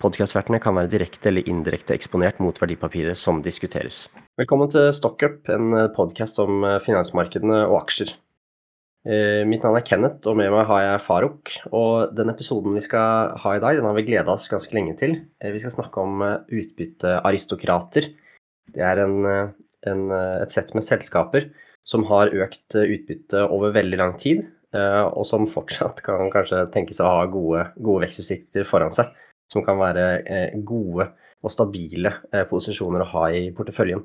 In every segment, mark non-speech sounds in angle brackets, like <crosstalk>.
Podkastvertene kan være direkte eller indirekte eksponert mot verdipapiret som diskuteres. Velkommen til Stockup, en podkast om eh, finansmarkedene og aksjer. Eh, mitt navn er Kenneth, og med meg har jeg Faruk. Og den episoden vi skal ha i dag, den har vi gleda oss ganske lenge til. Eh, vi skal snakke om utbyttearistokrater. Det er en, en, et sett med selskaper som har økt utbytte over veldig lang tid, og som fortsatt kan kanskje tenkes å ha gode, gode vekstutsikter foran seg som kan være eh, gode og stabile eh, posisjoner å ha i porteføljen.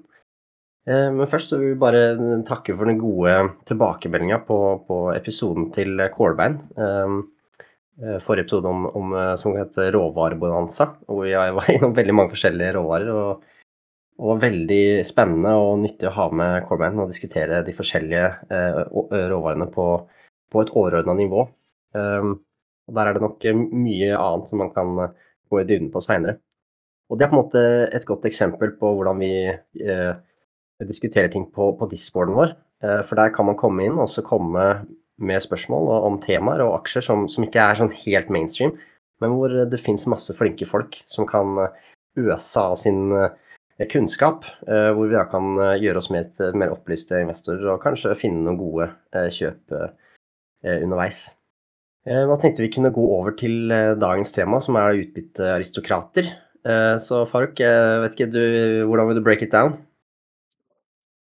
Eh, men først så vil vi bare takke for den gode tilbakemeldinga på, på, episoden til Kålbein. Forrige episode om, om, som heter råvarebonanza, hvor jeg var <laughs> innom veldig mange forskjellige råvarer. og og var veldig spennende og nyttig å ha med Corban og diskutere de forskjellige råvarene på, på et overordna nivå. Der er det nok mye annet som man kan gå i dybden på seinere. Og det er på en måte et godt eksempel på hvordan vi eh, diskuterer ting på, på discorden vår. Eh, for der kan man komme inn og så komme med spørsmål om temaer og aksjer som, som ikke er sånn helt mainstream, men hvor det finnes masse flinke folk som kan eh, øse av sin eh, kunnskap. Eh, hvor vi da kan gjøre oss mer, mer opplyste investorer og kanskje finne noen gode kjøp underveis. Eh, hva tenkte vi kunne gå over til eh, dagens tema, som er utbyttearistokrater. Eh, så Faruk, vet ikke du, hvordan vil du break it down?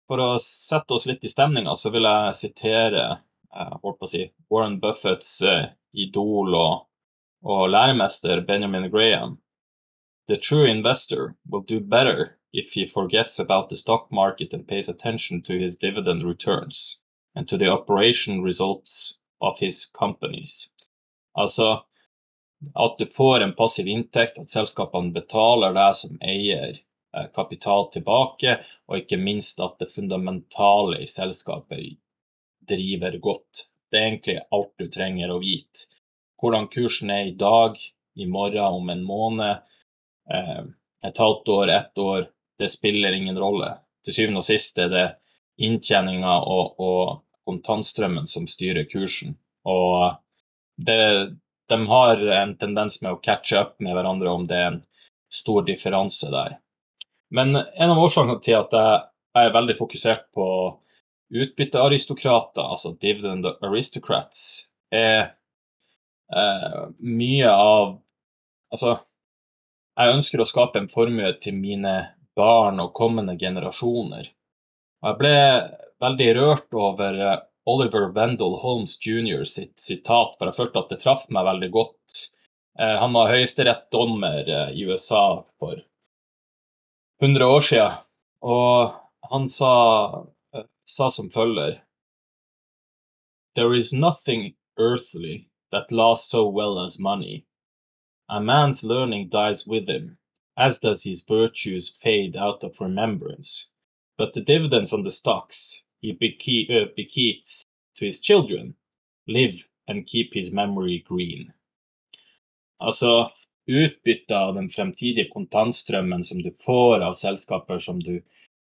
For å sette oss litt i stemninga, så vil jeg sitere jeg si, Warren Buffetts idol og, og læremester Benjamin Graham. The true investor will do better if he forgets about the stock market and pays attention to his dividend returns and to the operation results of his companies. Altså at du får en passiv inntekt, at selskapene betaler deg som eier eh, kapital tilbake, og ikke minst at det fundamentale i selskapet driver godt. Det er egentlig alt du trenger å vite. Hvordan kursen er i dag, i morgen, om en måned, eh, et halvt år, ett år, det spiller ingen rolle. Til syvende og sist er det inntjeninga og, og kontantstrømmen som styrer kursen. Og det, de har en tendens med å catche up med hverandre om det er en stor differanse der. Men en av årsakene til at jeg er veldig fokusert på utbyttearistokrater, altså dividend aristocrats, er eh, mye av Altså, jeg ønsker å skape en formue til mine barn og kommende generasjoner. Og jeg ble veldig rørt over eh, Oliver Wendell Holmes jr. sitt sitat, for jeg følte at det traff meg veldig godt. Eh, han var høyesterettsdommer eh, i USA for 100 år siden, og han sa, sa som følger There is nothing earthly that lasts so well as money. A man's learning dies with him, as does his virtues fade out of remembrance. But the dividends on the stocks, he bequeaths to his children, live and keep his memory green. Altså utbytte av den fremtidige kontantstrømmen som du får av selskaper som du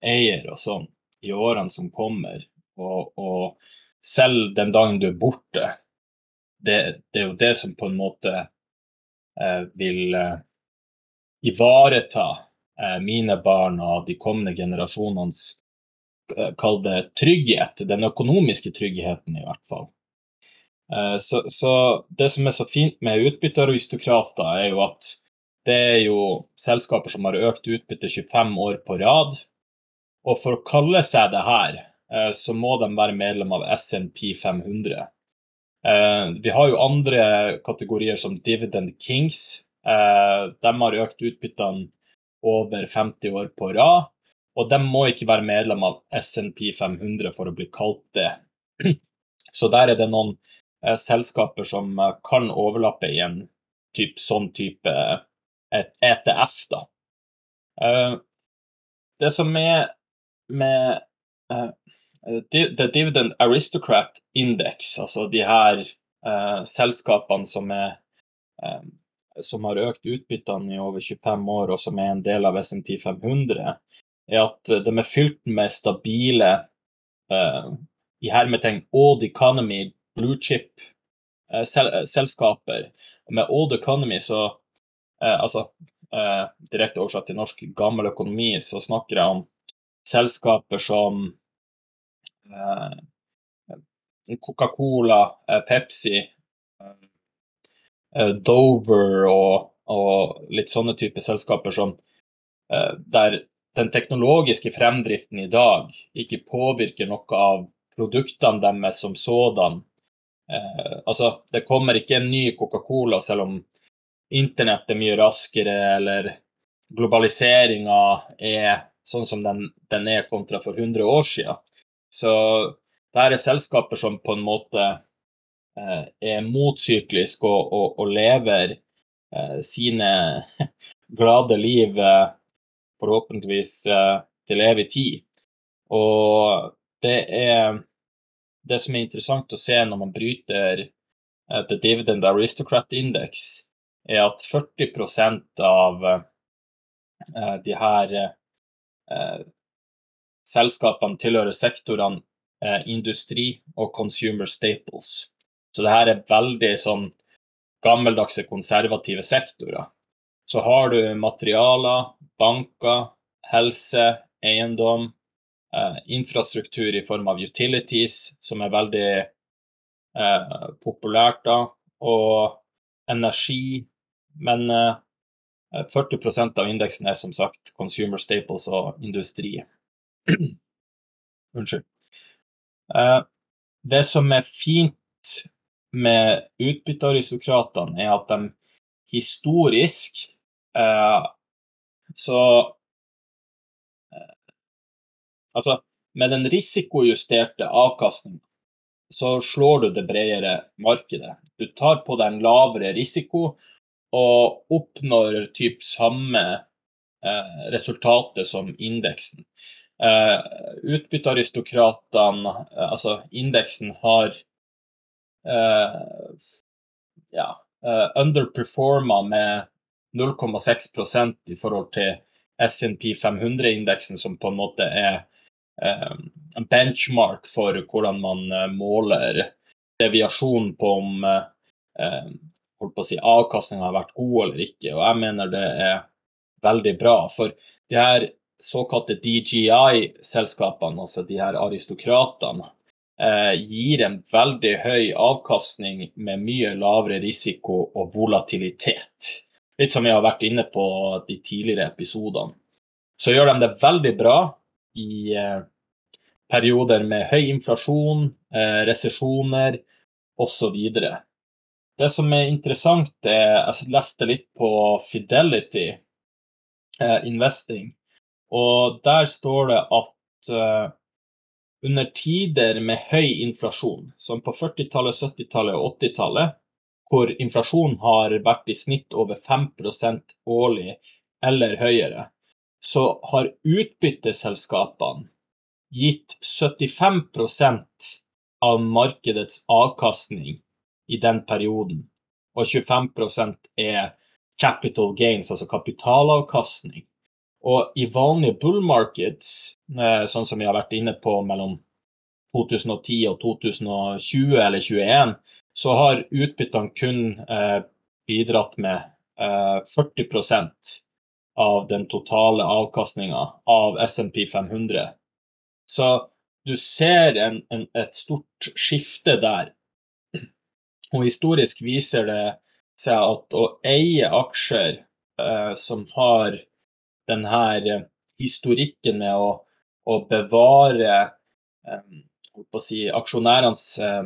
eier og sånn, i årene som kommer, og, og selv den dagen du er borte, det, det, er jo det som på en måte eh, vil eh, ivareta eh, mine barn og de kommende generasjonenes kall det trygghet, den økonomiske tryggheten i hvert fall. Eh, så, så, det som er så fint med utbyttearistokrater, er jo at det er jo selskaper som har økt utbytte 25 år på rad. Og for å kalle seg det her, eh, så må de være medlem av SNP 500. Vi har jo andre kategorier som Dividend Kings. De har økt utbyttene over 50 år på rad. Og de må ikke være medlem av SNP 500 for å bli kalt det. <clears throat> Så der er det noen eh, selskaper som eh, kan overlappe i en typ, sånn type et ETF, da. Eh, det som er med eh, The Dividend Aristocrat Index, altså de her uh, selskapene som, er, som har økt utbyttene i over 25 år, og som er en del av SMP 500, er at de er fylt med stabile uh, i hermetegn old economy, blue chip-selskaper. Med old economy så Altså direkte oversatt til norsk gammel økonomi, så snakker jeg om selskaper som Eh, Coca-Cola, eh, Pepsi, eh, Dover og, og, litt sånne type selskaper som der den teknologiske fremdriften i dag ikke påvirker noe av produktene deres som sådan. Eh, altså, det kommer ikke en ny Coca-Cola selv om internett er mye raskere, eller globaliseringa er sånn som den, den, er kontra for 100 år siden. Så det er selskaper som på en måte eh, er motsykliske og, og, og, lever eh, sine <laughs> glade liv eh, forhåpentligvis eh, til evig tid. Og det er det som er interessant å se når man bryter eh, The Dividend Aristocrat Index, er at 40% av eh, de her selskapene tilhører sektorene industri og consumer staples. Så det her er veldig sånn gammeldagse, konservative sektorer. Så har du materialer, banker, helse, eiendom, eh, infrastruktur i form av utilities, som er veldig eh, populært da, og energi. Men 40 eh, av indeksen er som sagt consumer staples og industri. <clears throat> Unnskyld. Eh, det som er fint med utbyttearistokratene, er at de historisk uh, så uh, Altså, med den risikojusterte avkastningen så slår du det bredere markedet. Du tar på deg en lavere risiko og oppnår typ samme resultatet som indeksen. Eh, Utbyttearistokratene, eh, altså indeksen, har eh, ja, uh, underperforma med 0,6% i forhold til SNP 500-indeksen, som på en måte er en benchmark for hvordan man måler deviasjon på om holdt på å si, avkastninga har vært god eller ikke. Og jeg mener det er veldig bra. For de her såkalte DGI-selskapene, altså de her aristokratene, eh, gir en veldig høy avkastning med mye lavere risiko og volatilitet. Litt som vi har vært inne på de tidligere episodene. Så gjør de det veldig bra i eh, perioder med høy inflasjon, eh, resesjoner osv. Det som er interessant, er Jeg leste litt på Fidelity eh, Investing. Og der står det at uh, under tider med høy inflasjon, som på 40-tallet, 70-tallet og 80-tallet, hvor inflasjonen har vært i snitt over 5% årlig eller høyere, så har utbytteselskapene gitt 75% av markedets avkastning i den perioden. Og 25% er capital gains, altså kapitalavkastning. Og i vanlige bull markets, eh, sånn som vi har vært inne på mellom 2010 og 2020 eller 2021, så har utbyttene kun eh, bidratt med eh, 40% av den totale avkastninga av SMP 500. Så du ser en, en, et stort skifte der. Og historisk viser det seg at å eie aksjer eh, som har denne historikken med å, å bevare eh, si, aksjonærenes eh,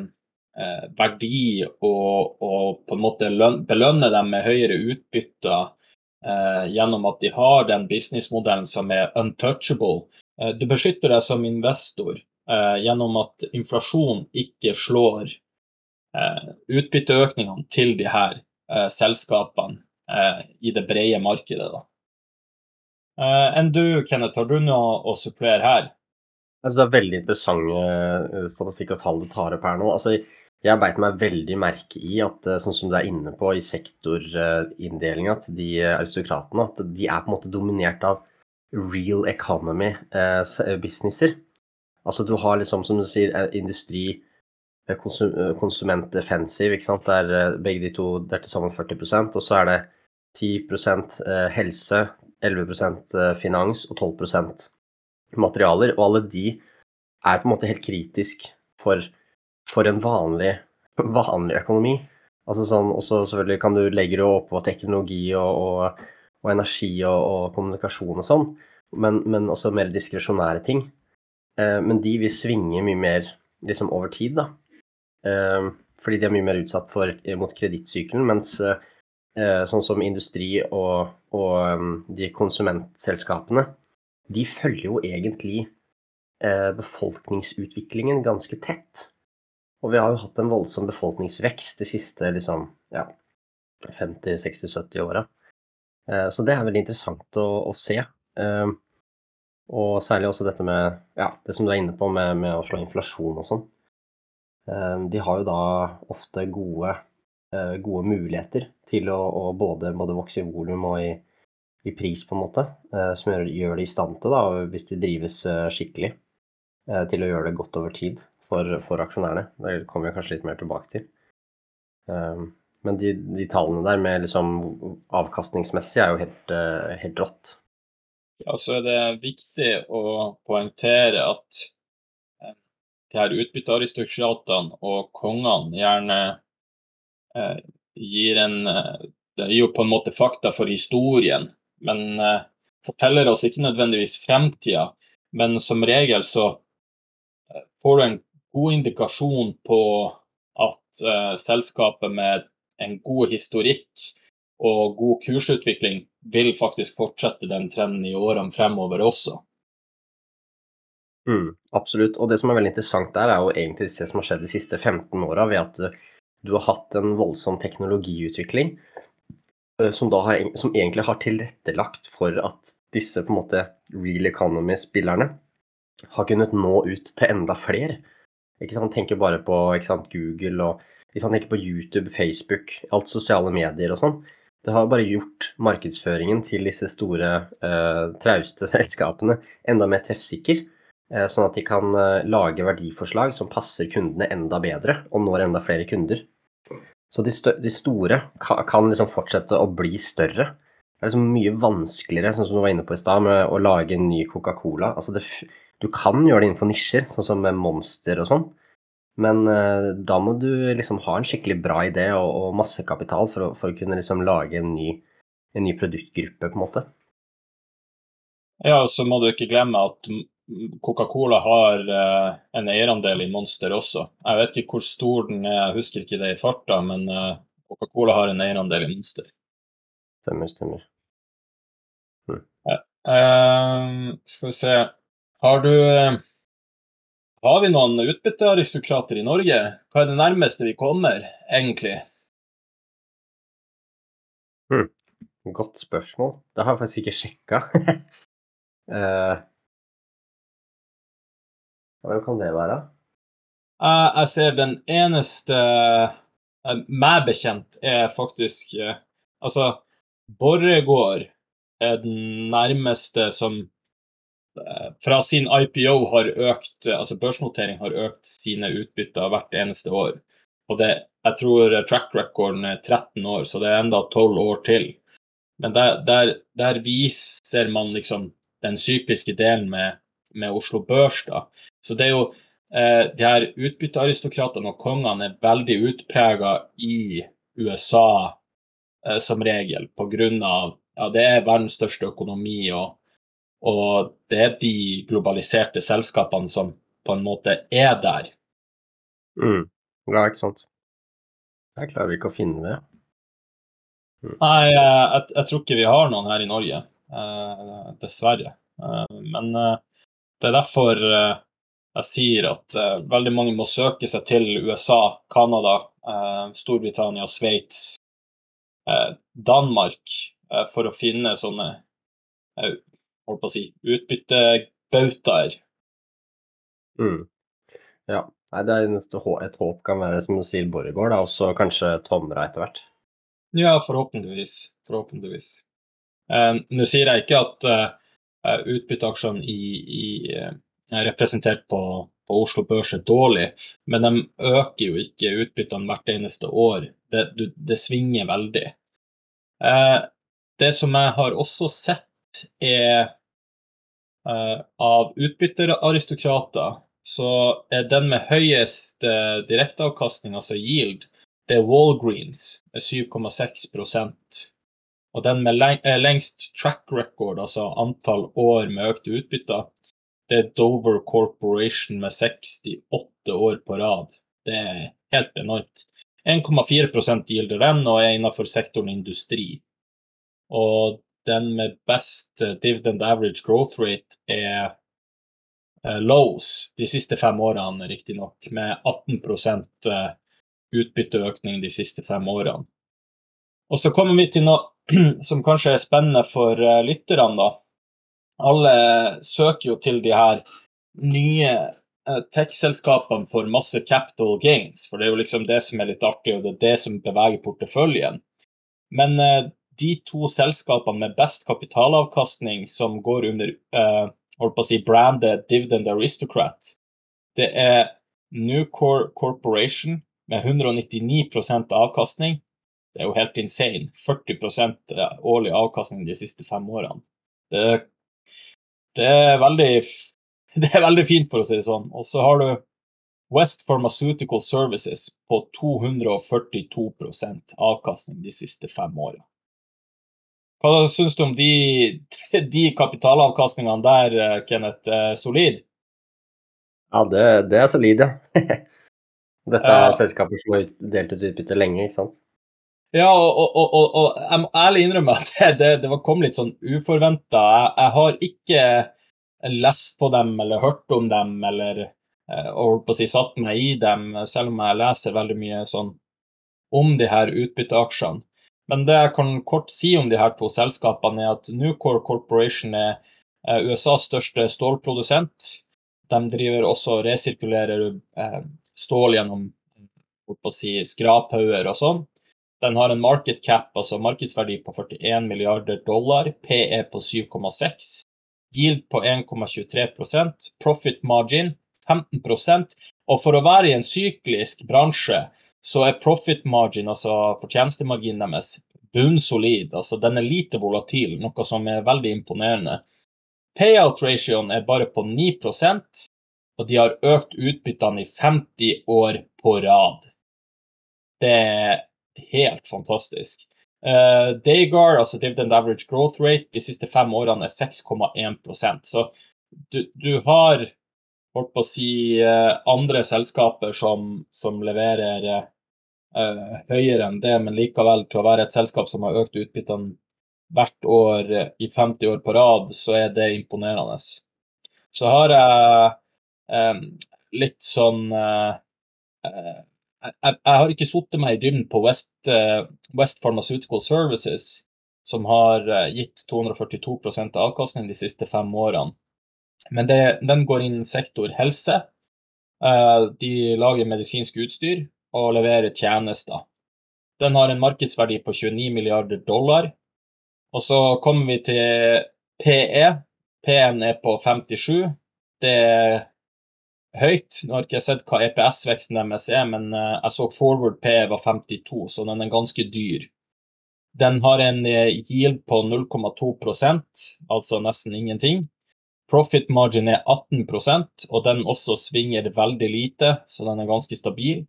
eh, verdi og, og, på en måte belønne dem med høyere utbytter eh, gjennom at de har den businessmodellen som er untouchable. Eh, du beskytter deg som investor eh, gjennom at inflasjon ikke slår utbytteøkningene til de her selskapene i det brede markedet. Da. Enn du, Kenneth, har du noe å supplere her? Altså, det er veldig interessante eh, statistikk og tall du tar opp her nå. Altså, jeg beit meg veldig merke i at, eh, sånn som du er inne på i sektorinndelinga til de aristokratene, at de er på en måte dominert av real economy-businesser. Altså, du har liksom, som du sier, industri, konsum, konsument defensive, ikke sant. Der begge de to er til sammen 40% og så er det 10% helse, 11% finans og 12 materialer, og alle de er på en måte helt kritisk for, for en vanlig, vanlig økonomi. Altså sånn, også selvfølgelig kan du legge det opp på teknologi og, og, og energi og, og, kommunikasjon og sånn, men, men, også mer diskresjonære ting. Eh, men de vil svinge mye mer liksom over tid, da. Eh, fordi de er mye mer utsatt for, mot kredittsykkelen, mens eh, sånn som industri og, og um, de konsumentselskapene, de følger jo egentlig eh, befolkningsutviklingen ganske tett. Og vi har jo hatt en voldsom befolkningsvekst de siste liksom, ja, 50-60-70 åra. Eh, så det er veldig interessant å, å se. Eh, og særlig også dette med ja, det som du er inne på med, med å slå inflasjon og sånn. Eh, de har jo da ofte gode, gode muligheter til å, å både, både, vokse i volum og i, i pris, på en måte, eh, som gjør, det i stand til, da, hvis de drives eh, skikkelig, eh, til å gjøre det godt over tid for, for aksjonærene. Det kommer vi kanskje litt mer tilbake til. Men de, de tallene der med liksom avkastningsmessig er jo helt, helt rått. Ja, så er det viktig å poengtere at de her utbyttearistokratene og kongene gjerne eh, gir en Det gir jo på en måte fakta for historien, men uh, forteller oss ikke nødvendigvis fremtida. Men som regel så uh, får du en god indikasjon på at uh, selskapet med en god historikk og god kursutvikling vil faktisk fortsette den trenden i årene fremover også. Mm, absolutt. Og det som er veldig interessant der, er jo egentlig det som har skjedd de siste 15 åra, ved at du har hatt en voldsom teknologiutvikling Eh, som, har, som, egentlig har tilrettelagt for at disse på en måte real economy-spillerne har kunnet nå ut til enda flere. Ikke sant? Tenker bare på sant, Google og sant? tenker på YouTube, Facebook, alt sosiale medier og sånn. Det har bare gjort markedsføringen til disse store, eh, trauste <laughs> selskapene enda mer treffsikker. Eh, sånn at de kan eh, lage verdiforslag som passer kundene enda bedre, og når enda flere kunder. Så de, de store kan, liksom fortsette å bli større. Det er liksom mye vanskeligere, sånn som du var inne på i stad, med å lage en ny Coca-Cola. Altså du kan gjøre det innenfor nisjer, sånn som med Monster og sånn. Men uh, da må du liksom ha en skikkelig bra idé og, og masse kapital for å, for å kunne liksom lage en ny, en ny produktgruppe, på en måte. Ja, og så må du ikke glemme at Coca-Cola har uh, en eierandel i Monster også. Jeg vet ikke hvor stor den er, jeg husker ikke det i farta, men uh, Coca-Cola har en eierandel i Monster. Stemmer, stemmer. Hm. Ja. Uh, skal vi se Har du Har vi noen utbyttearistokrater i Norge? Hva er det nærmeste vi kommer, egentlig? Hm. Godt spørsmål. Det har jeg faktisk ikke sjekka. <laughs> uh, Hva kan det være? Jeg ser den eneste uh, meg bekjent er faktisk uh, Altså, Borregaard er den nærmeste som fra sin IPO har økt Altså børsnotering har økt sine utbytter hvert eneste år. Og det, jeg tror track recorden er 13 år, så det er enda 12 år til. Men der, der, der viser man liksom den sykliske delen med, med Oslo Børs, da. Så det er jo eh, de her utbyttearistokratene og kongene er veldig utprega i USA eh, som regel pga. Ja, det er verdens største økonomi, og, og det er de globaliserte selskapene som på en måte er der. Mm. Ja, ikke sant. Jeg klarer ikke å finne det. Mm. Nei, jeg, jeg, jeg, tror ikke vi har noen her i Norge, eh, dessverre. Eh, men eh, det er derfor eh, jeg sier at uh, veldig mange må søke seg til USA, Canada, uh, Storbritannia, Sveits, Danmark for å finne sånne holdt på å si, utbyttebautaer. Mm. Ja. Nei, det eneste et håp kan være, som du sier, Borregaard, og så kanskje Tomra etter hvert. Ja, forhåpentligvis. Forhåpentligvis. Eh, Nå sier jeg ikke at eh, utbytteaksjene i, i, eh, er representert på, på Oslo Børs er dårlig, men de øker jo ikke utbyttene hvert eneste år. Det, du, det svinger veldig. Eh, det som jeg har også sett, er eh, av utbytteraristokrater, så er den med høyest eh, direkteavkastning, altså yield, det er Walgreens med 7,6 Og den med eh, lengst track record, altså antall år med økte utbytter, det er Dover Corporation med 68 år på rad. Det er helt enormt. 1,4% gilder den, og er innenfor sektoren industri. Og den med best eh, dividend average growth rate er Lows de siste fem årene, riktignok, med 18 eh, utbytteøkning de siste fem årene. Og så kommer vi til noe <clears throat> som kanskje er spennende for eh, lytterne, da. Alle søker jo til de her nye eh, tech-selskapene for masse capital gains, for det er jo liksom det som er litt artig, og det er det som beveger porteføljen. Men eh, de to selskapene med best kapitalavkastning som går under eh, holdt på å si branded dividend aristocrat, det er Newcore Corporation med 199% avkastning. Det er jo helt insane. 40% årlig avkastning de siste fem årene. Det, det, er veldig, <laughs> det er veldig fint, for å si det sånn. Og så har du West Pharmaceutical Services på 242% avkastning de siste fem årene. Hva syns du om de, <laughs> de kapitalavkastningene der, Kenneth? Solid? Ja, det, det er solid, ja. <laughs> Dette er selskaper som har delt ut utbytte lenge, ikke sant? Ja, og, og, og, og jeg må ærlig innrømme at det, det kom litt sånn uforventa. Jeg, jeg, har ikke lest på dem eller hørt om dem eller eh, og på å si, satt meg i dem, selv om jeg leser veldig mye sånn om de her utbytteaksjene. Men det jeg kan kort si om de her to selskapene, er at Nucor Corporation er USAs største stålprodusent. De driver også og resirkulerer eh, stål gjennom si, skraphauger og sånn. Den har en market cap, altså markedsverdi på 41 milliarder dollar, PE på 7,6, yield på 1,23 profit margin 15% og for å være i en syklisk bransje, så er profit margin, altså fortjenestemarginen deres, bunnsolid. Altså den er lite volatil, noe som er veldig imponerende. Payout ratioen er bare på 9% og de har økt utbyttene i 50 år på rad. Det er helt fantastisk. Uh, Daygar, altså dividend average growth rate, de siste fem årene er 6,1% Så du, du, har holdt på å si uh, andre selskaper som, som leverer uh, høyere enn det, men likevel til å være et selskap som har økt utbyttene hvert år i 50 år på rad, så er det imponerende. Så har jeg litt sånn eh, eh, jeg, jeg, har ikke satt meg i dybden på West, eh, West, Pharmaceutical Services, som har gitt 242% avkastning de siste fem årene. Men det, den går inn sektor helse. De lager medisinsk utstyr og leverer tjenester. Den har en markedsverdi på 29 milliarder dollar. Og så kommer vi til PE. P-en er på 57. Det er høyt. Nå har ikke jeg sett hva EPS-veksten deres er, men eh, jeg så forward P var 52, så den er ganske dyr. Den har en eh, yield på 0,2% altså nesten ingenting. Profit margin er 18% og den også svinger veldig lite, så den er ganske stabil.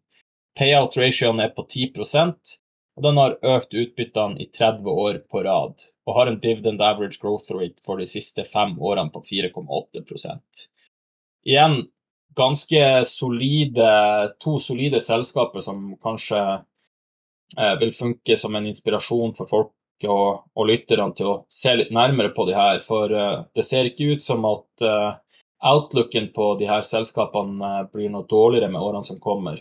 Payout ratioen er på 10% og den har økt utbyttene i 30 år på rad, og har en dividend average growth rate for de siste fem årene på 4,8% Igjen, ganske solide, to solide selskaper som kanskje eh, vil funke som en inspirasjon for folk og, og lytterne til å se litt nærmere på de her. For eh, det ser ikke ut som at eh, outlooken på de her selskapene eh, blir noe dårligere med årene som kommer.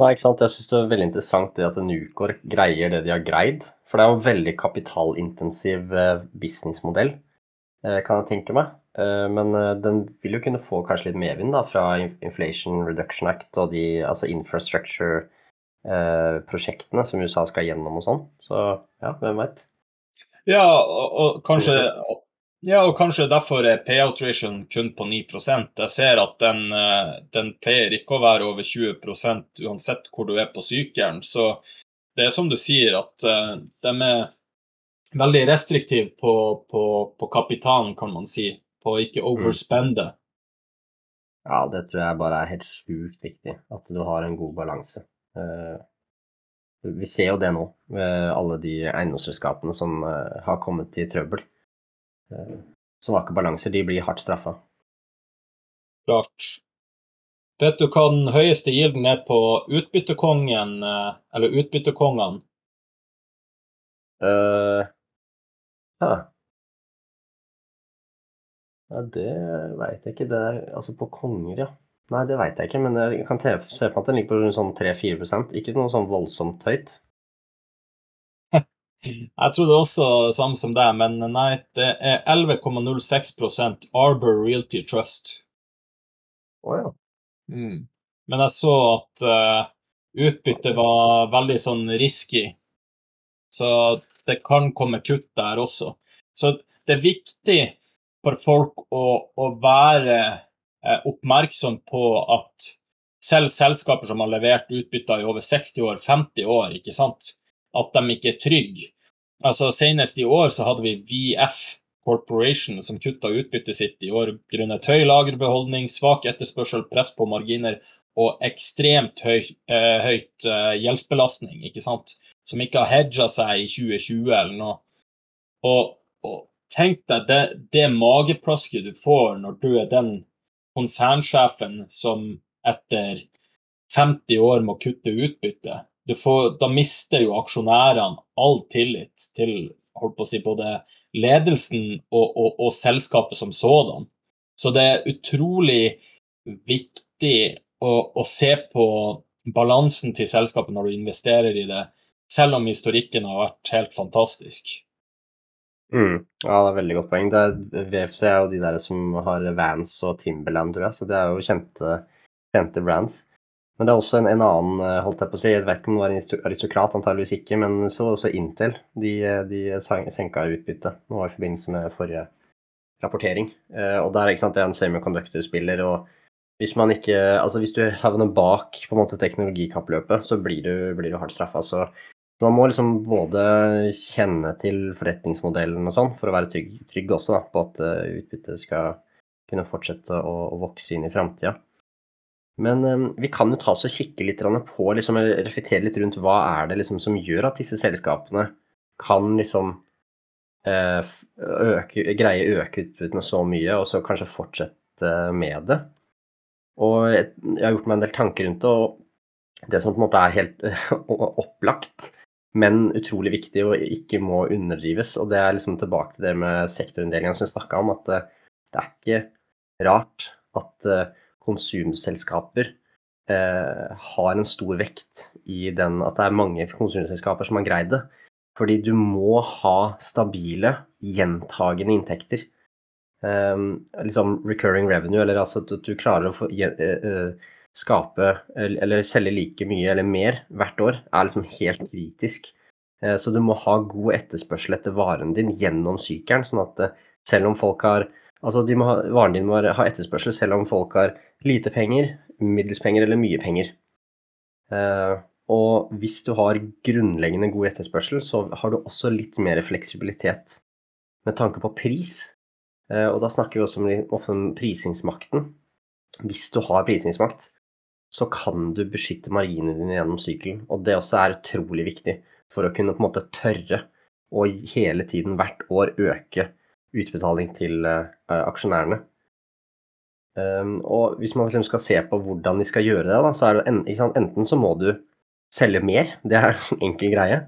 Nei, ikke sant. Jeg syns det er veldig interessant det at Nucor greier det de har greid. For det er jo en veldig kapitalintensiv eh, businessmodell. kan jeg tenke meg. Men den vil jo kunne få kanskje litt medvind da, fra Inflation Reduction Act og de altså infrastructure-prosjektene som USA skal gjennom og sånn. Så ja, hvem veit. Ja, og, kanskje ja, og kanskje derfor er payout ration kun på 9% Jeg ser at den, eh, den pleier ikke å være over 20 uansett hvor du er på sykehjem. Så det er som du sier, at de er veldig restriktive på, på, på, kapitalen, kan man si. På å ikke mm. overspende. Ja, det tror jeg bare er helt sjukt viktig. At du har en god balanse. Uh, vi ser jo det nå, med alle de eiendomsselskapene som uh, har kommet i trøbbel. Eh, svake balanser, de blir hardt straffa. Klart. Vet du hva den høyeste gilden er på utbyttekongen, eh, eller utbyttekongene? Uh, ja. Ja, det veit jeg ikke. Det er, altså på konger, ja. Nei, det veit jeg ikke, men jeg kan se for meg at den ligger på sånn 3-4% Ikke noe sånn voldsomt høyt. <laughs> Jeg trodde også det samme som deg, men nei, det er 11,06% Arbor Realty Trust. Å oh, ja. Mm. Men jeg så at uh, utbyttet var veldig sånn risky, så det kan komme kutt der også. Så det er viktig for folk å, å være uh, oppmerksom på at selv selskaper som har levert utbytter i over 60 år, 50 år, ikke sant, at de ikke er trygge. Altså, Senest i år så hadde vi VF Corporation som kutta utbyttet sitt i år grunnet høy lagerbeholdning, svak etterspørsel, press på marginer og ekstremt høy, eh, høyt eh, gjeldsbelastning, ikke sant? som ikke har hedga seg i 2020 eller noe. Og tenk deg det, det mageplasket du får når du er den konsernsjefen som etter 50 år må kutte utbytte får, da mister jo aksjonærene all tillit til holdt på å si, både ledelsen og, og, og selskapet som sådan. Så det er utrolig viktig å, å, se på balansen til selskapet når du investerer i det, selv om historikken har vært helt fantastisk. Mm, ja, det er veldig godt poeng. Det er, VFC er jo de der som har Vans og Timberland, tror jeg, så det er jo kjente, kjente brands. Men det er også en, en, annen, eh, holdt jeg på å si, jeg vet ikke om det var en aristokrat, antageligvis ikke, men så også Intel. De, de senka utbyttet nå i forbindelse med forrige rapportering. Eh, og der sant, det er en semiconductor-spiller. og hvis man ikke, altså hvis du havner bak på en måte teknologikappløpet, så blir du, blir du hardt straffa. Så man må liksom både kjenne til forretningsmodellen og sånn for å være trygg, trygg også da, på at eh, utbyttet skal kunne fortsette å, å vokse inn i framtida. Men um, vi kan jo ta oss og kikke litt på, liksom, reflektere litt rundt hva er det liksom, som gjør at disse selskapene kan liksom uh, øke, greie øke utbyttene så mye, og så kanskje fortsette med det. Og jeg har gjort meg en del tanker rundt det, og det som på en måte er helt <laughs> opplagt, men utrolig viktig og ikke må underdrives, og det er liksom tilbake til det med sektorinndelinga som vi snakka om, at det, det er ikke rart at uh, konsumselskaper eh, har en stor vekt i den at det er mange konsumselskaper som har greid det. Fordi du må ha stabile, gjentagende inntekter. Liksom recurring revenue, eller altså at du klarer å få, skape eller selge like mye eller mer hvert år, er liksom helt kritisk. Uh, så du må ha god etterspørsel etter varen din gjennom sykelen, sånn at uh, selv om folk har Altså, ha, varen din må ha etterspørsel selv om folk har lite penger, middels penger eller mye penger. Uh, og hvis du har grunnleggende god etterspørsel, så har du også litt mer fleksibilitet med tanke på pris. Og da snakker vi også om prisingsmakten. Hvis du har prisingsmakt, så kan du beskytte marginene dine gjennom sykkelen. Og det også er utrolig viktig for å kunne på en måte tørre å hele tiden hvert år øke utbetaling til uh, aksjonærene. Um, og hvis man skal se på hvordan de skal gjøre det, da, så er det en, sant, enten så må du selge mer, <laughs> det er en enkel greie,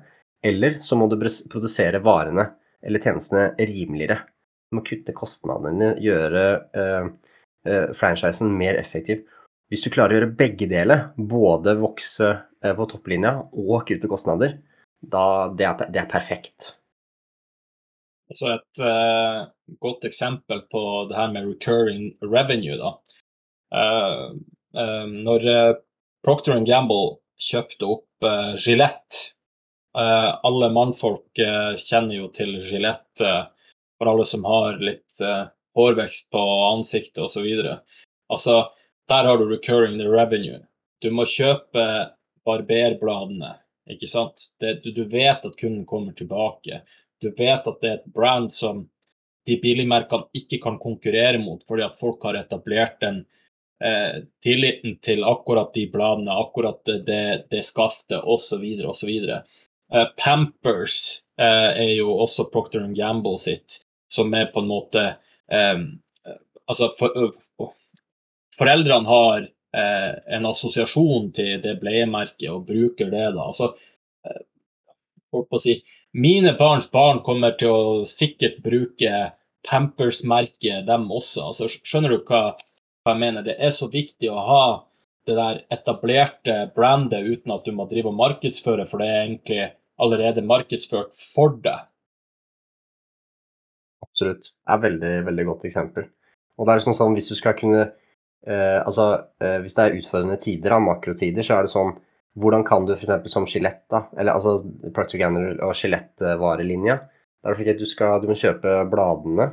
eller så må du produsere varene eller tjenestene rimeligere. Du må kutte kostnadene, gjøre uh, uh, franchisen mer effektiv. Hvis du klarer å gjøre begge deler, både vokse uh, på topplinja og kutte kostnader, da det er, det er perfekt. Altså et uh, godt eksempel på det her med recurring revenue, da. Uh, uh, når Procter Gamble kjøpte opp Gillette Alle mannfolk kjenner jo til Gillette for alle som har litt hårvekst på ansiktet osv. Altså, der har du recurring revenue. Du må kjøpe barberbladene, ikke sant. Det, du, du vet at kunden kommer tilbake. Du vet at det er et brand som de billigmerkene ikke kan konkurrere mot, fordi at folk har etablert den eh, tilliten til akkurat de bladene, akkurat det, det, det skaftet osv. osv. Eh, Pampers eh, er jo også Procter Gamble sitt, som er på en måte eh, Altså, for, uh, foreldrene har eh, en assosiasjon til det bleiemerket og bruker det, da. Altså, eh, å si Mine barns barn kommer til å sikkert bruke Pampers-merket, dem også. Altså, skjønner du hva, hva, jeg mener? Det er så viktig å ha det der etablerte brandet uten at du må drive og markedsføre, for det er egentlig allerede markedsført for deg. Absolutt. Det er et veldig, veldig godt eksempel. Og det er sånn sånn hvis du skal kunne Altså, eh, hvis det er utfordrende tider, av makrotider, så er det sånn hvordan kan du f.eks. som Skjelett, da, eller altså Practical Gamble og skjelettvarelinja Det er fordi du, skal, du må kjøpe bladene,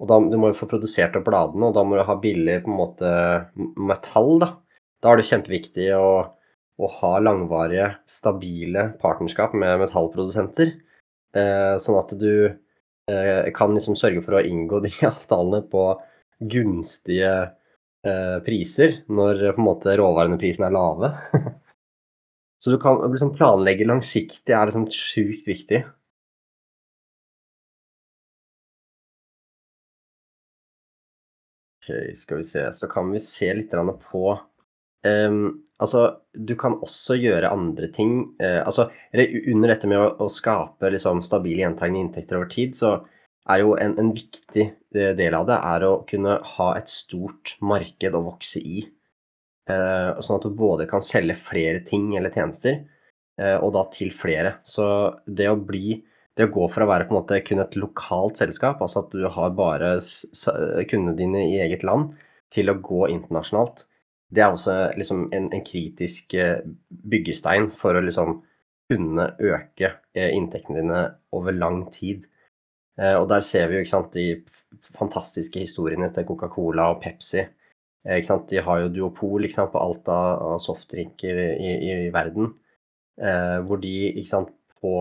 og da, du må jo få produsert opp bladene, og da må du ha billig på en måte metall, da. Da er det kjempeviktig å, å ha langvarige, stabile partnerskap med metallprodusenter, eh, sånn at du eh, kan liksom sørge for å inngå de <laughs> avtalene på gunstige eh, priser når på en måte råvarendeprisen er lave. <laughs> Så du kan liksom planlegge langsiktig er liksom sjukt viktig. Ok, skal vi se. Så kan vi se litt på um, Altså, du kan også gjøre andre ting. Uh, altså, under dette med å, å skape liksom, stabile gjentagende inntekter over tid, så er jo en, en viktig eh, del av det er å kunne ha et stort marked å vokse i. Eh, sånn at du både kan selge flere ting eller tjenester, eh, og da til flere. Så det å bli det å gå fra å være på en måte kun et lokalt selskap, altså at du har bare kundene dine i eget land, til å gå internasjonalt, det er også liksom en, en, kritisk byggestein for å liksom kunne øke inntektene dine over lang tid. Og der ser vi jo sant, de fantastiske historiene til Coca-Cola og Pepsi Sant, De har jo duopol sant, på alt av, softdrinker i, i, verden. Eh, hvor de på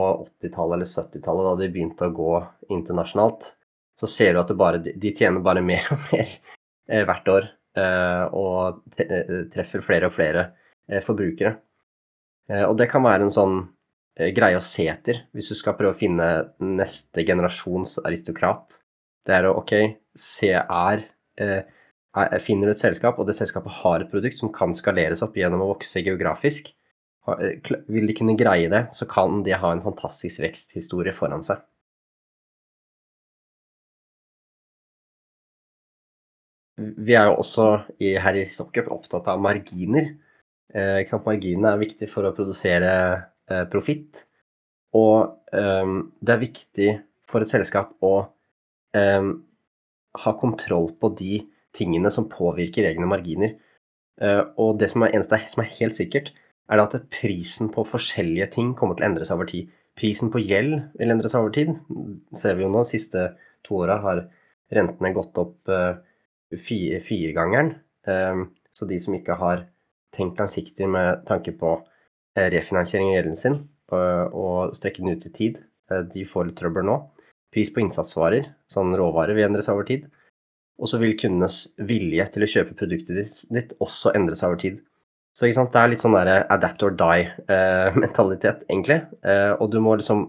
80-tallet eller 70-tallet, da de begynte å gå internasjonalt, så ser du at bare, de tjener bare mer og mer eh, hvert år. Eh, og eh, treffer flere og flere eh, forbrukere. og det kan være en sånn greie å se etter hvis du skal prøve å finne neste generasjons aristokrat. Det er å OK, se er finner du et selskap, og det selskapet har et produkt som kan skaleres opp gjennom å vokse geografisk, eh, vil de kunne greie det, så kan de ha en fantastisk veksthistorie foran seg. Vi er jo også i, her i Stockup opptatt av marginer. Eh, Marginene er viktig for å produsere eh, profitt. Og eh, det er viktig for et selskap å eh, ha kontroll på de tingene som påvirker egne marginer. Eh, og det som er eneste som er helt sikkert, er at prisen på forskjellige ting kommer til å endre seg over tid. Prisen på gjeld vil endre seg over tid. ser vi jo nå, de siste to åra har rentene gått opp uh, firegangeren. Uh, så de som ikke har tenkt langsiktig med tanke på refinansiering av gjelden sin og strekke den ut i tid, de får litt trøbbel nå. Pris på innsatsvarer, sånn råvarer, vil endre seg over tid. Og så vil kundenes vilje til å kjøpe produktet ditt også endre seg over tid. Så det er litt sånn der adapt or die-mentalitet, eh, <laughs> egentlig. Eh, og du må liksom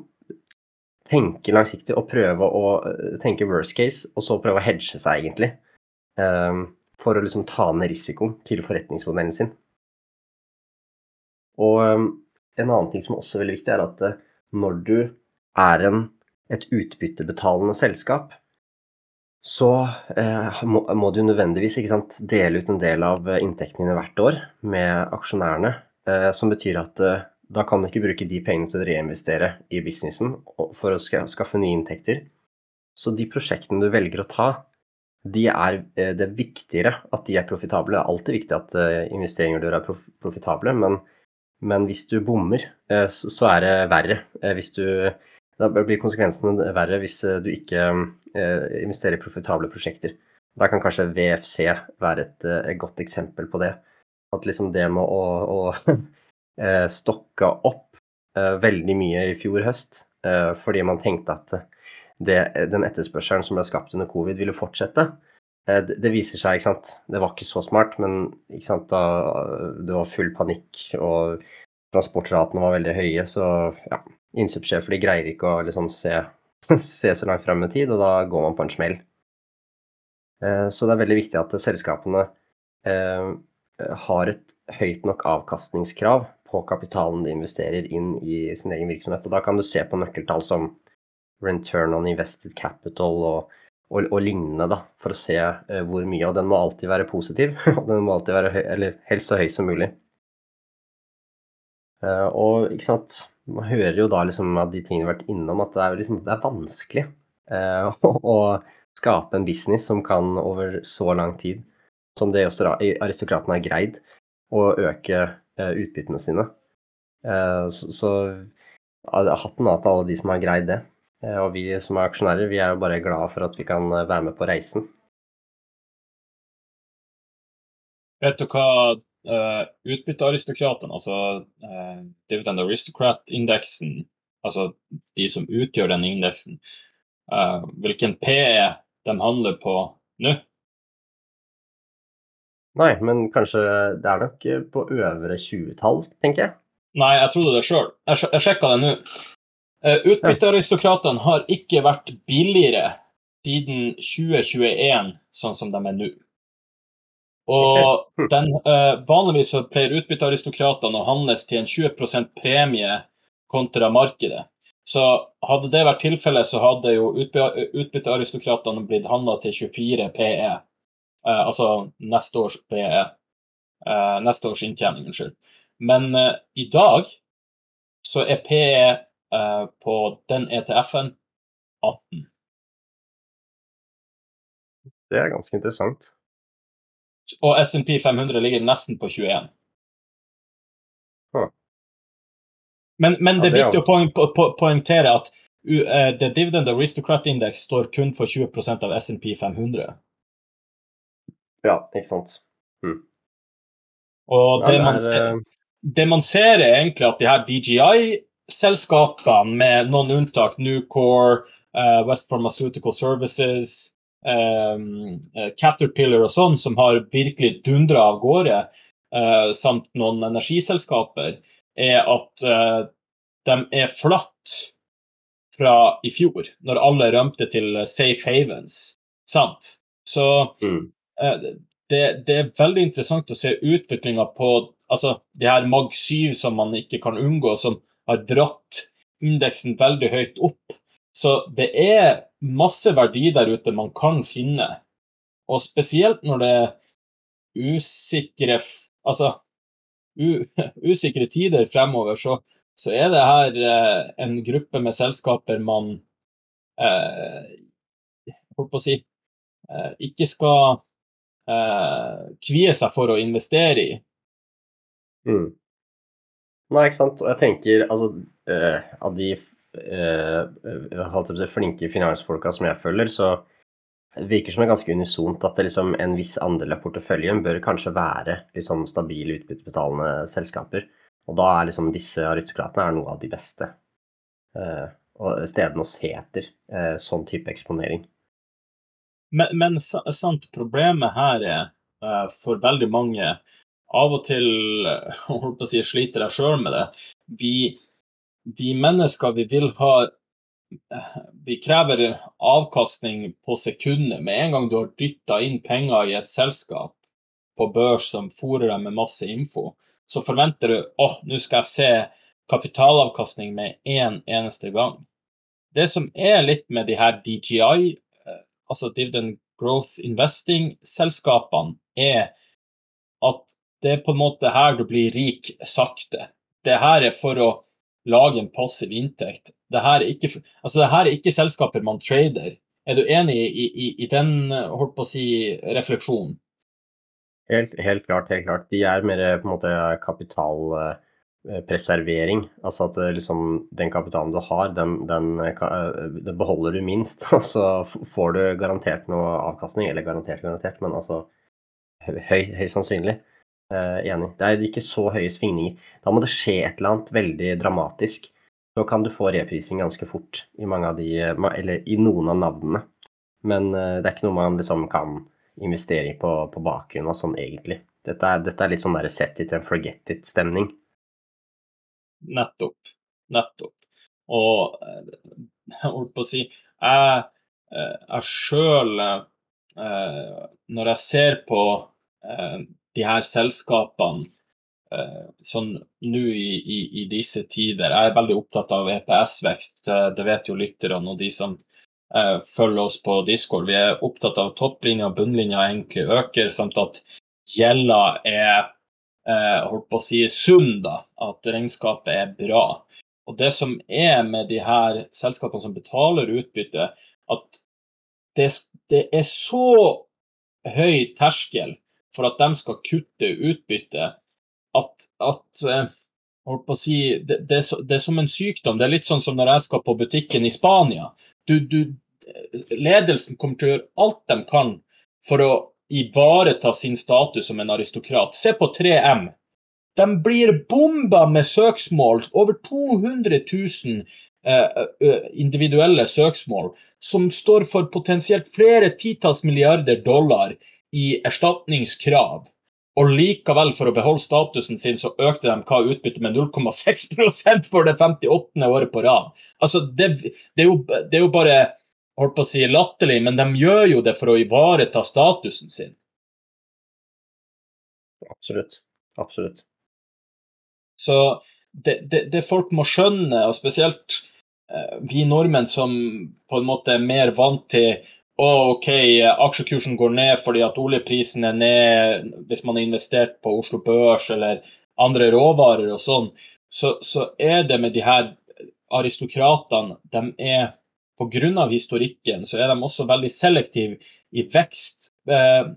tenke langsiktig og prøve å eh, tenke worst case, og så prøve å hedge seg, egentlig. Eh, for å liksom ta ned risikoen til forretningsmodellen sin. Og eh, en annen ting som også er veldig viktig, er at eh, når du er en, et utbyttebetalende selskap, så eh, må, må, du nødvendigvis sant, dele ut en del av eh, inntektene dine hvert år med aksjonærene. Eh, som betyr at eh, da kan du ikke bruke de pengene til å reinvestere i businessen for å skaffe nye inntekter. Så de prosjektene du velger å ta, de er eh, det viktigere at de er profitable. Det er alltid viktig at investeringer du gjør er prof profitable, men, men, hvis du bommer, eh, så er det verre. Hvis du, da blir konsekvensene verre hvis du ikke investerer i profitable prosjekter. Da kan kanskje VFC være et, et godt eksempel på det. At liksom det med å, å <laughs> stokke opp veldig mye i fjor høst fordi man tenkte at det, den etterspørselen som ble skapt under covid, ville fortsette. Eh, det, viser seg, ikke sant. Det var ikke så smart, men sant, da det var full panikk og transportratene var veldig høye, så ja, innkjøpssjefer greier ikke å liksom se, <laughs> se så langt frem i tid, og da går man på en smell. Eh, så det er veldig viktig at selskapene eh, har et høyt nok avkastningskrav på kapitalen de investerer inn i sin egen virksomhet. Og da kan du se på nøkkeltall som return on invested capital og, og, og lignende, da, for å se uh, hvor mye. Og den må alltid være positiv, <laughs> og den må alltid være høy, eller helst så høy som mulig. Uh, og ikke sant, man hører jo da liksom av de tingene vi har vært innom, at det er, liksom, det er vanskelig <laughs> uh, å skape en business som kan over så lang tid, som det aristokratene har greid, å øke utbyttene sine. så, så hatten av til alle de som har greid det. Eh, og vi som er aksjonærer, vi er jo bare glade for at vi kan eh, være med på reisen. Vet du hva uh, utbyttearistokratene, altså uh, Dividend Aristocrat-indeksen, altså de som utgjør den indeksen, uh, hvilken PE de handler på nå? Nei, men kanskje det er nok på øvre 20-tall, tenker jeg. Nei, jeg trodde det sjøl. Jeg, jeg sjekka det nå. Uh, Utbyttearistokratene har ikke vært billigere siden 2021, sånn som de er nå. Og den, uh, vanligvis så pleier utbyttearistokratene å handles til en 20% premie kontra markedet. Så hadde det vært tilfellet, så hadde jo utbyttearistokratene blitt handla til 24 PE. Uh, altså neste års PE. Uh, neste års inntjening, unnskyld. Men i dag så er PE Eh, på den ETF-en 18. Det er ganske interessant. Og SNP 500 ligger nesten på 21. Huh. Men, men ja, det er viktig å poeng, po, po, poengtere at uh, The Dividend Aristocrat Index står kun for 20% av SNP 500. Ja, ikke sant. Mm. Og det, ja, det, er, man ser, det, man ser, er egentlig at de her DGI selskapene, med noen unntak, Newcore, uh, West Pharmaceutical Services, um, Caterpillar og sånn, som har virkelig dundra av gårde, uh, samt noen energiselskaper, er at uh, de er flatt fra i fjor, når alle rømte til safe havens. Sant? Så mm. det, det, er veldig interessant å se utviklinga på altså, de her Mag 7 som man ikke kan unngå, som har dratt indeksen veldig høyt opp. Så det er masse verdi der ute man kan finne. Og spesielt når det er usikre Altså u, <laughs> usikre tider fremover, så, så, er det her eh, en gruppe med selskaper man eh, holdt på å si eh, ikke skal eh, kvie seg for å investere i. Mm. Nei, ikke sant. Og jeg tenker altså uh, av de uh, flinke finansfolka som jeg følger, så det virker som det er ganske unisont at liksom, en viss andel av porteføljen bør kanskje være liksom, stabile, utbyttebetalende selskaper. Og da er liksom disse aristokratene er noe av de beste. Uh, stedene å se etter uh, sånn type eksponering. Men, men sant, problemet her er uh, for veldig mange av og til <laughs> holdt på å si, sliter jeg sjøl med det. Vi, vi, mennesker vi vil ha Vi krever avkastning på sekundet. Med en gang du har dytta inn penger i et selskap på børs som fôrer deg med masse info, så forventer du åh, nå skal jeg se kapitalavkastning med én en eneste gang. Det som er litt med de her DGI, eh, altså Dividend Growth Investing-selskapene, er at det er på en måte her du blir rik sakte. Det her er for å lage en passiv inntekt. Det her er ikke, altså det her er ikke selskaper man trader. Er du enig i, i, i den holdt på å si, refleksjonen? Helt, helt, klart. helt klart. De er mer på en måte kapitalpreservering. Altså at liksom, den kapitalen du har, den, den, den beholder du minst. <laughs> Og så får du garantert noe avkastning. Eller garantert, garantert, men altså høy, høy sannsynlig. Uh, enig. Det er ikke så høye svingninger. Da må det skje et eller annet veldig dramatisk. Så kan du få reprising ganske fort i mange av de, eller i noen av navnene. Men uh, det er ikke noe man liksom kan investere i på, på bakgrunn av sånn egentlig. Dette er, dette er litt sånn set it and forget it-stemning. Nettopp. Nettopp. Og eh, jeg holdt på å si Jeg, jeg sjøl Når jeg ser på de her selskapene eh, sånn nå i, i, i, disse tider. Jeg er veldig opptatt av EPS-vekst, eh, det vet jo lytterne og de som eh, følger oss på Discord. Vi er opptatt av topplinja og bunnlinja egentlig øker, samt at gjelda er eh, holdt på å si sunn, da. At regnskapet er bra. Og det som er med de her selskapene som betaler utbytte, at det, det er så høy terskel for at de skal kutte utbytte, at, at eh, holdt på å si, det, det, det, er som en sykdom. Det er litt sånn som når jeg skal på butikken i Spania. Du, du, ledelsen kommer til å gjøre alt de kan for å ivareta sin status som en aristokrat. Se på 3M. De blir bomba med søksmål. Over 200 000 eh, individuelle søksmål som står for potensielt flere titalls milliarder dollar i erstatningskrav. Og likevel, for å beholde statusen sin, så økte de hva utbyttet med 0,6% for det 58. året på rad. Altså, det, det, er jo, det, er jo, bare holdt på å si latterlig, men de gjør jo det for å ivareta statusen sin. Absolutt. Absolutt. Så det, det folk må skjønne, og spesielt eh, vi nordmenn som på en måte er mer vant til og OK, aksjekursen går ned fordi at oljeprisen er ned hvis man har investert på Oslo Børs eller andre råvarer og sånn, så, så er det med de her aristokratene De er Pga. historikken så er de også veldig selektive i vekst, eh,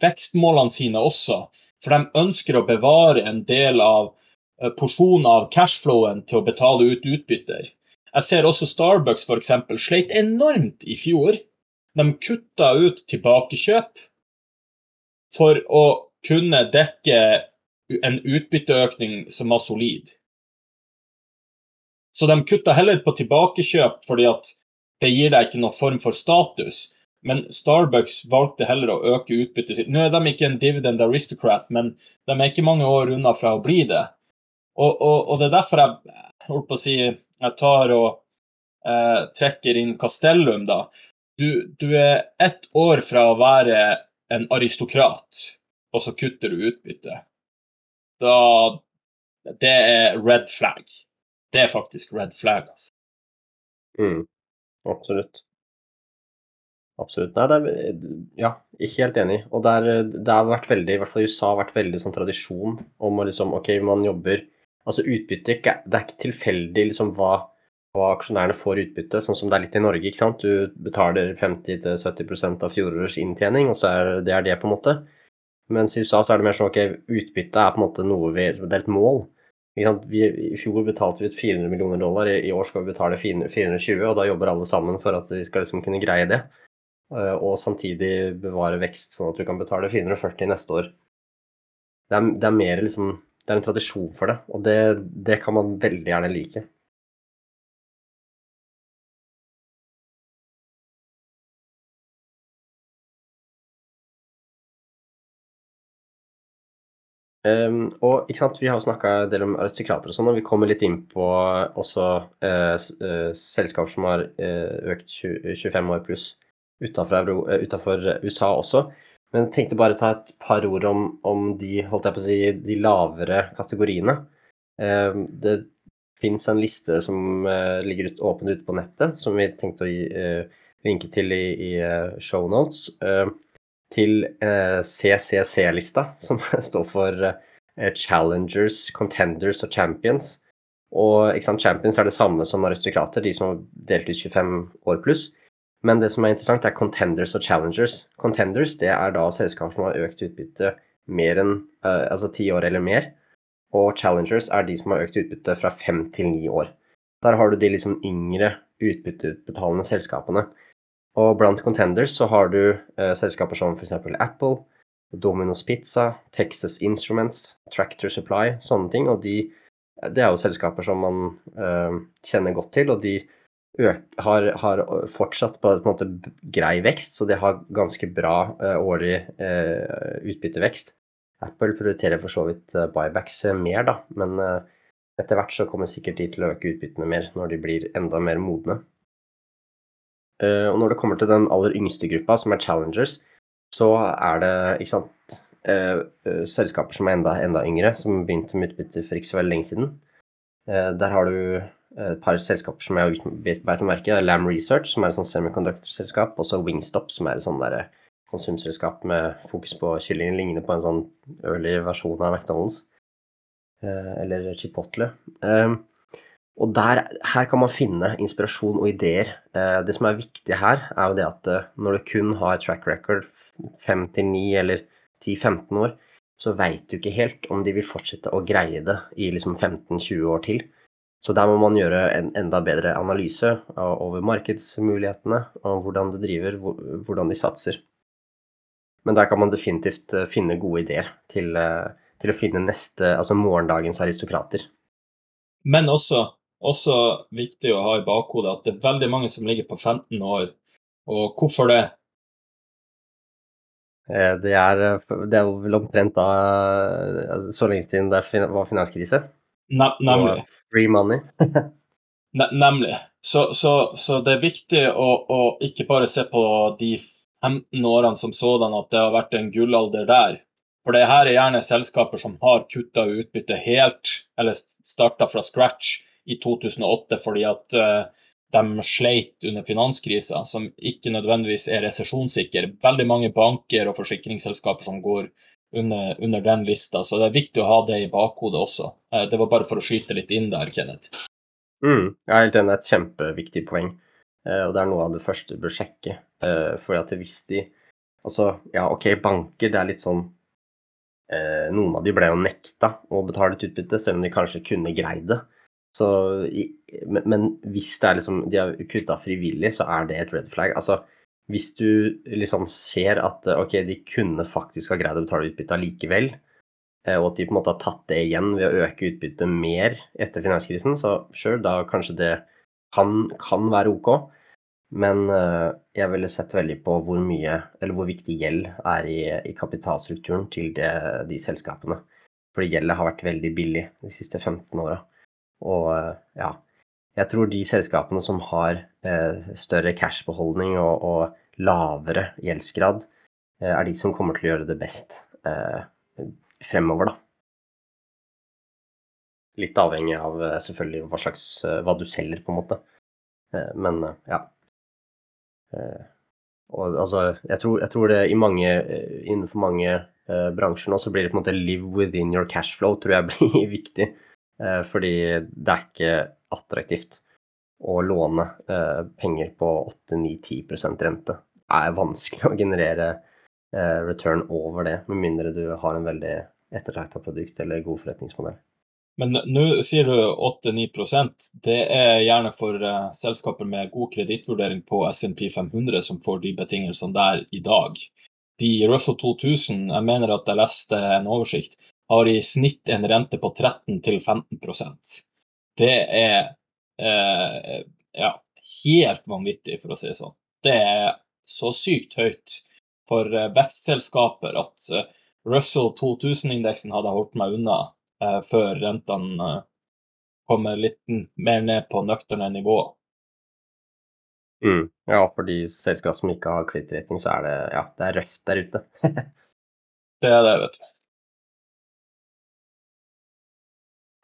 vekstmålene sine også. For de ønsker å bevare en del av eh, porsjonen av cashflowen til å betale ut utbytter. Jeg ser også Starbucks f.eks. sleit enormt i fjor de kutta ut tilbakekjøp for å kunne dekke en utbytteøkning som var solid. Så de kutta heller på tilbakekjøp fordi at det gir deg ikke noen form for status. Men Starbucks valgte heller å øke utbyttet sitt. Nå er de ikke en dividend aristocrat, men de er ikke mange år unna fra å bli det. Og, og, og det er derfor jeg holdt på å si, jeg tar og eh, trekker inn Castellum, da du, du er ett år fra å være en aristokrat, og så kutter du utbytte. Da Det er red flag. Det er faktisk red flag, altså. Mm. Absolutt. Absolutt. Nei, det er, ja, ikke helt enig. Og det, er, det har vært veldig, i hvert fall i USA, har vært veldig sånn tradisjon om å liksom OK, man jobber Altså utbytte, det er ikke tilfeldig liksom hva og aksjonærene får utbytte, sånn som det er litt i Norge. ikke sant? Du betaler 50-70% av fjorårets inntjening, og så er det er det, på en måte. Mens i USA så er det mer sånn ok, utbytte er på en måte noe vi, det er et mål. Vi, I fjor betalte vi ut 400 millioner dollar, i, i år skal vi betale 420, og da jobber alle sammen for at vi skal liksom kunne greie det. Eh, og samtidig bevare vekst, sånn at du kan betale 440 neste år. Det er, det er mer liksom Det er en tradisjon for det, og det, det kan man veldig gjerne like. Um, og ikke sant, Vi har snakka en del om aristokrater og sånn, og vi kommer litt inn på også uh, uh, selskaper som har uh, økt 20, 25 år pluss utafor USA også. Men jeg tenkte bare ta et par ord om, om de, holdt jeg på å si, de lavere kategoriene. Ehm, det fins en liste som ligger ut, åpen ute på nettet, som vi tenkte å gi, linke til i, i show notes. Uh, til eh, CCC-lista, som <laughs> står for eh, Challengers, Contenders og Champions. Og sant, Champions er det samme som aristokrater, de som har delt ut 25 år pluss. Men det som er interessant, er contenders og challengers. Contenders det er da selskaper som har økt utbytte mer enn uh, altså ti år eller mer. Og challengers er de som har økt utbytte fra fem til ni år. Der har du de liksom yngre utbytteutbetalende selskapene. Og blant contenders så har du uh, selskaper som f.eks. Apple, Domino's Pizza, Texas Instruments, Tractor Supply, sånne ting. Og de, det er jo selskaper som man uh, kjenner godt til, og de har, har, fortsatt på en måte grei vekst, så de har ganske bra uh, årlig uh, utbyttevekst. Apple prioriterer for så vidt uh, buybacks mer, da, men etter hvert så kommer sikkert de til å øke utbyttene mer når de blir enda mer modne. Og når det kommer til den aller yngste gruppa, som er challengers, så er det ikke sant, selskaper som er enda, enda yngre, som begynte med utbytte for ikke så veldig lenge siden. der har du et par selskaper som jeg beit å merke. Lam Research, som er et sånt semiconductor-selskap, og så Wingstop, som er et sånt der konsumselskap med fokus på kylling. Ligner på en sånn early versjon av McDonald's. Eh, eller Chipotle. Og der, her kan man finne inspirasjon og ideer. Eh, det som er viktig her, er jo det at eh, når du kun har track record 5 til 9 eller 10-15 år, så veit du ikke helt om de vil fortsette å greie det i liksom 15-20 år til. Så der må man gjøre en enda bedre analyse over markedsmulighetene og hvordan det driver, hvordan de satser. Men der kan man definitivt eh, finne gode ideer til, til å finne neste, altså morgendagens aristokrater. Men også, også viktig å ha i bakhodet at det er veldig mange som ligger på 15 år. Og hvorfor det? Eh, det er, det er vel omtrent da altså, så lenge siden det var finanskrise. Ne nemlig. Free money. <laughs> ne nemlig. Så, så, så, det er viktig å, å, ikke bare se på de 15 årene som sådan, at det har vært en gullalder der. For det her er gjerne selskaper som har kutta utbytte helt, eller starta fra scratch i 2008 fordi at uh, de sleit under finanskrisa, som ikke nødvendigvis er resesjonssikker. Veldig mange banker og forsikringsselskaper som går under, under, den lista. Så det er viktig å ha det i bakhodet også. Eh, det var bare for å skyte litt inn der, Kenneth. Mm, jeg er helt enig, det er et kjempeviktig poeng. Eh, og det er noe av det første du bør sjekke. Eh, for at hvis de Altså, ja, OK, banker, det er litt sånn Noen av de ble jo nekta å betale et utbytte, selv om de kanskje kunne greid det. Så, men hvis det er liksom, de har kutta frivillig, så er det et red flag. Altså, hvis du liksom ser at eh, ok, de kunne faktisk ha greid å betale utbytte allikevel, eh, og at de på en måte har tatt det igjen ved å øke utbyttet mer etter finanskrisen, så sure, da kanskje det kan, kan være ok. Men uh, jeg ville sett veldig på hvor mye, eller hvor viktig gjeld er i, i kapitalstrukturen til det, de selskapene. Fordi gjeldet har vært veldig billig de siste 15 åra. Og uh, ja, jeg tror de selskapene som har uh, større cashbeholdning og, og lavere gjeldsgrad eh, er de som kommer til å gjøre det best eh, fremover, da. Litt avhengig av eh, selvfølgelig hva slags hva du selger, på en måte. Men ja. Og altså, jeg tror, jeg tror det mange, innenfor mange bransjer nå så blir det på en måte 'live within your cash flow', tror jeg <laughs> blir viktig. Fordi det er ikke attraktivt å låne eh, penger på 8-9-10% rente. Det er vanskelig <laughs> å generere eh, return over det, med mindre du har en veldig ettertrakta produkt eller god forretningsmodell. Men nå sier du 8-9% Det er gjerne for uh, selskaper med god kredittvurdering på SNP 500 som får de betingelsene der i dag. De Russell 2000, jeg mener at jeg leste en oversikt, har i snitt en rente på 13-15% Det er eh, ja, helt vanvittig, for å si det sånn. Det er så sykt høyt for eh, vekstselskaper at eh, Russell 2000-indeksen hadde holdt meg unna eh, før rentene eh, kommer litt mer ned på nøkterne nivå. Mm. Ja, for de selskapene som ikke har kredittretning, så er det, ja, det er røft der ute. <laughs> det er det, vet du.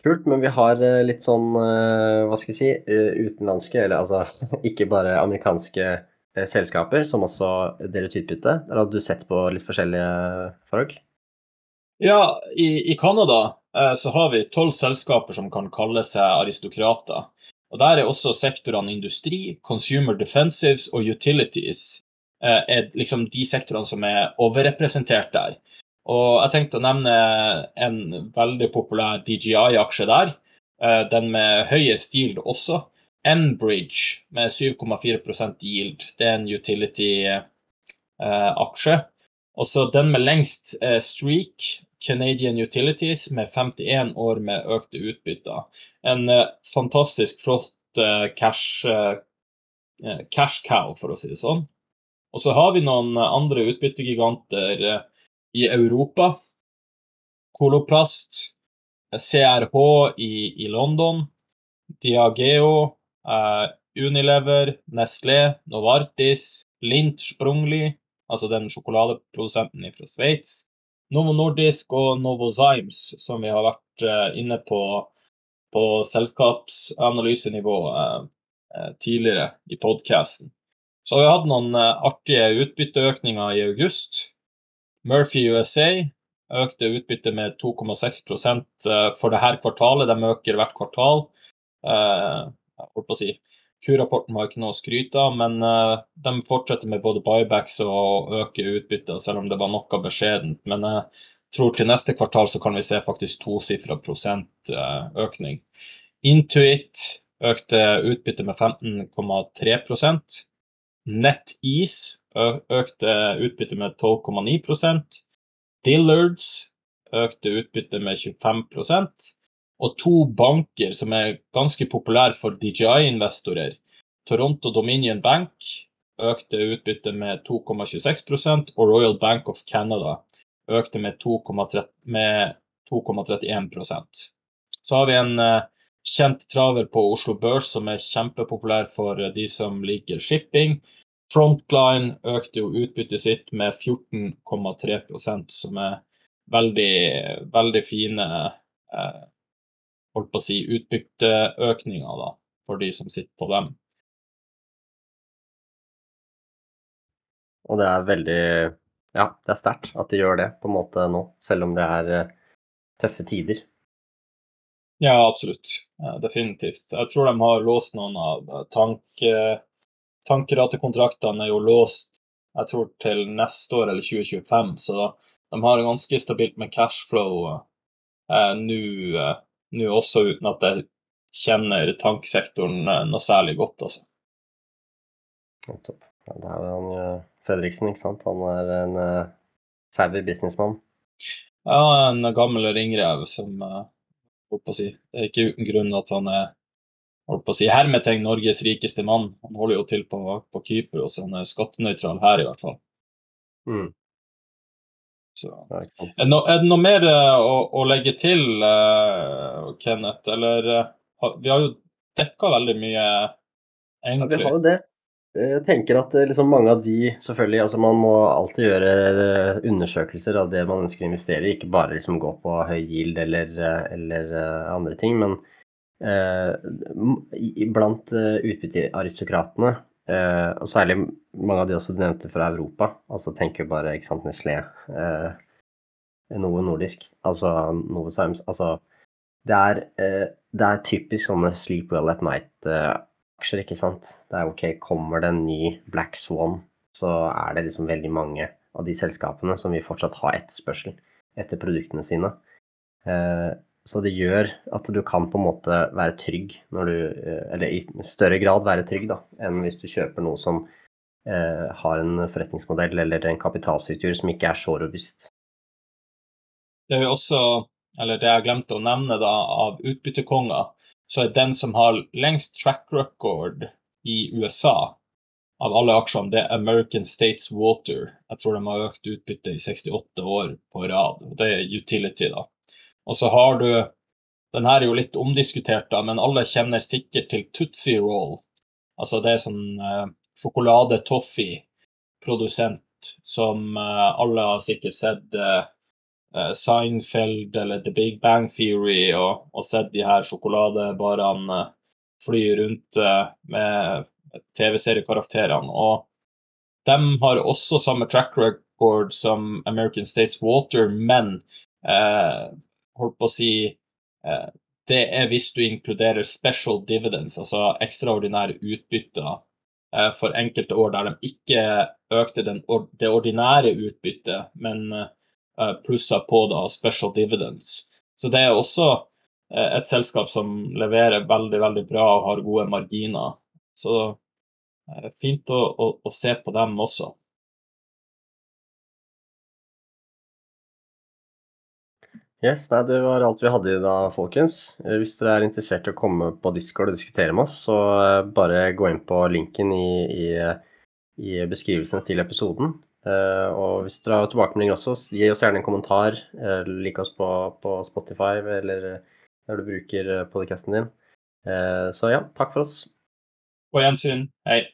Kult, men vi har eh, litt sånn, eh, hva skal vi si, eh, utenlandske, eller altså <laughs> ikke bare amerikanske selskaper som også deler ut utbytte. Eller hadde du sett på litt forskjellige forhold? Ja, i, i Canada så har vi tolv selskaper som kan kalle seg aristokrater. Og Der er også sektorene industri, consumer defensives og utilities er liksom de sektorene som er overrepresentert der. Og jeg tenkte å nevne en veldig populær DGI-aksje der. Eh, den med høyest yield også. Enbridge med 7,4 yield. Det er en utility-aksje. Og så den med lengst streak, Canadian Utilities, med 51 år med økte utbytter. En eh, fantastisk flott eh, cash, cash cow, for å si det sånn. Og så har vi noen andre utbyttegiganter i Europa. Koloplast, CRH i, i London, Diageo, eh, Unilever, Nestlé, Novartis, Lint Sprungli, altså den sjokoladeprodusenten fra Sveits, Novo Nordisk og Novozymes, som vi har vært eh, inne på på selskapsanalysenivå eh, tidligere i podkasten. Så vi har hatt noen artige utbytteøkninger i august. Murphy USA økte utbyttet med 2,6 for dette kvartalet. De øker hvert kvartal holdt på å si, Q-rapporten har ikke noe å skryte av, men uh, de fortsetter med både buybacks og øke utbyttet, selv om det var noe beskjedent. Men jeg tror til neste kvartal så kan vi se faktisk tosifra prosentøkning. økning. Intuit økte utbyttet med 15,3 NetEase økte utbyttet med 12,9% Dillards økte utbyttet med 25% og to banker som er ganske populære for DJI-investorer. Toronto Dominion Bank økte utbyttet med 2,26% og Royal Bank of Canada økte med 2,31% Så har vi en kjent traver på Oslo Børs som er kjempepopulær for de som liker shipping. Frontline økte jo utbyttet sitt med 14,3% som er veldig, veldig fine eh, holdt på å si, utbytteøkninger da, for de som sitter på dem. Og det er veldig Ja, det er sterkt at de gjør det på en måte nå, selv om det er eh, tøffe tider. Ja, absolutt. Definitivt. Jeg tror de har låst noen av eh, tank, tankeratekontraktene er jo låst jeg tror til neste år eller 2025, så de har ganske stabilt med cashflow eh, nå eh, også, uten at jeg kjenner tanksektoren eh, noe særlig godt, altså. Nettopp. Ja, det er jo han Fredriksen, ikke sant? Han er en uh, savvy businessmann. Ja, en gammel ringrev som uh, holdt på å si Det er ikke uten grunn at han er holdt på å si hermetegn Norges rikeste mann. Han holder jo til på, på Kypros, han er skattenøytral her i hvert fall. Mm. Så. Er, no, er, det noe mer uh, å, å, legge til, uh, Kenneth? Eller uh, Vi har jo dekka veldig mye, egentlig. Ja, vi har jo det. Jeg tenker at liksom, mange av de selvfølgelig, altså Man må alltid gjøre undersøkelser av det man ønsker å investere i, ikke bare liksom gå på høy yield eller, eller andre ting. Men blant utbyttearistokratene Eh, og særlig mange av de også du nevnte fra Europa. Altså tenker bare ikke sant, Nestlé, eh, noe nordisk, altså Novo Simes. Altså det er, eh, det er, typisk sånne sleep well at night-aksjer, ikke sant. Det er ok, kommer det en ny Black Swan, så er det liksom veldig mange av de selskapene som vil fortsatt ha etterspørsel etter produktene sine. Eh, så det gjør at du kan på en måte være trygg når du eh, Eller i større grad være trygg da, enn hvis du kjøper noe som eh, har en forretningsmodell eller en kapitalstruktur som ikke er så robust. Det er også, eller det jeg glemte å nevne da, av utbyttekonger, så er den som har lengst track record i USA av alle aksjene, det er American States Water. Jeg tror de har økt utbytte i 68 år på rad. og Det er utility, da. Og så har du Den her er jo litt omdiskutert, da, men alle kjenner sikkert til Tootsie Roll. Altså det er sånn eh, sjokolade-toffee-produsent som eh, alle har sikkert sett uh, Seinfeld eller The Big Bang Theory og, og sett de her sjokoladebarene fly rundt med TV-seriekarakterene. Og de har også samme track record som American States Water, men eh, holdt på å si eh, det er hvis du inkluderer special dividends, altså ekstraordinære utbytter eh, for enkelte år der de ikke økte den, det ordinære utbyttet, men eh, plussa på da special dividends. Så det er også eh, et selskap som leverer veldig, veldig bra og har gode marginer. Så fint å, å, å se på dem også. Yes, nei, Det var alt vi hadde i dag, folkens. Eh, hvis dere er interessert i å komme på Discord og diskutere med oss, så eh, bare gå inn på linken i, i, i beskrivelsen til episoden. Eh, og hvis dere har tilbakemeldinger også, gi oss gjerne en kommentar. Lik oss på, på Spotify eller der du bruker podcasten din. Så ja, takk for oss. På gjensyn. Hei.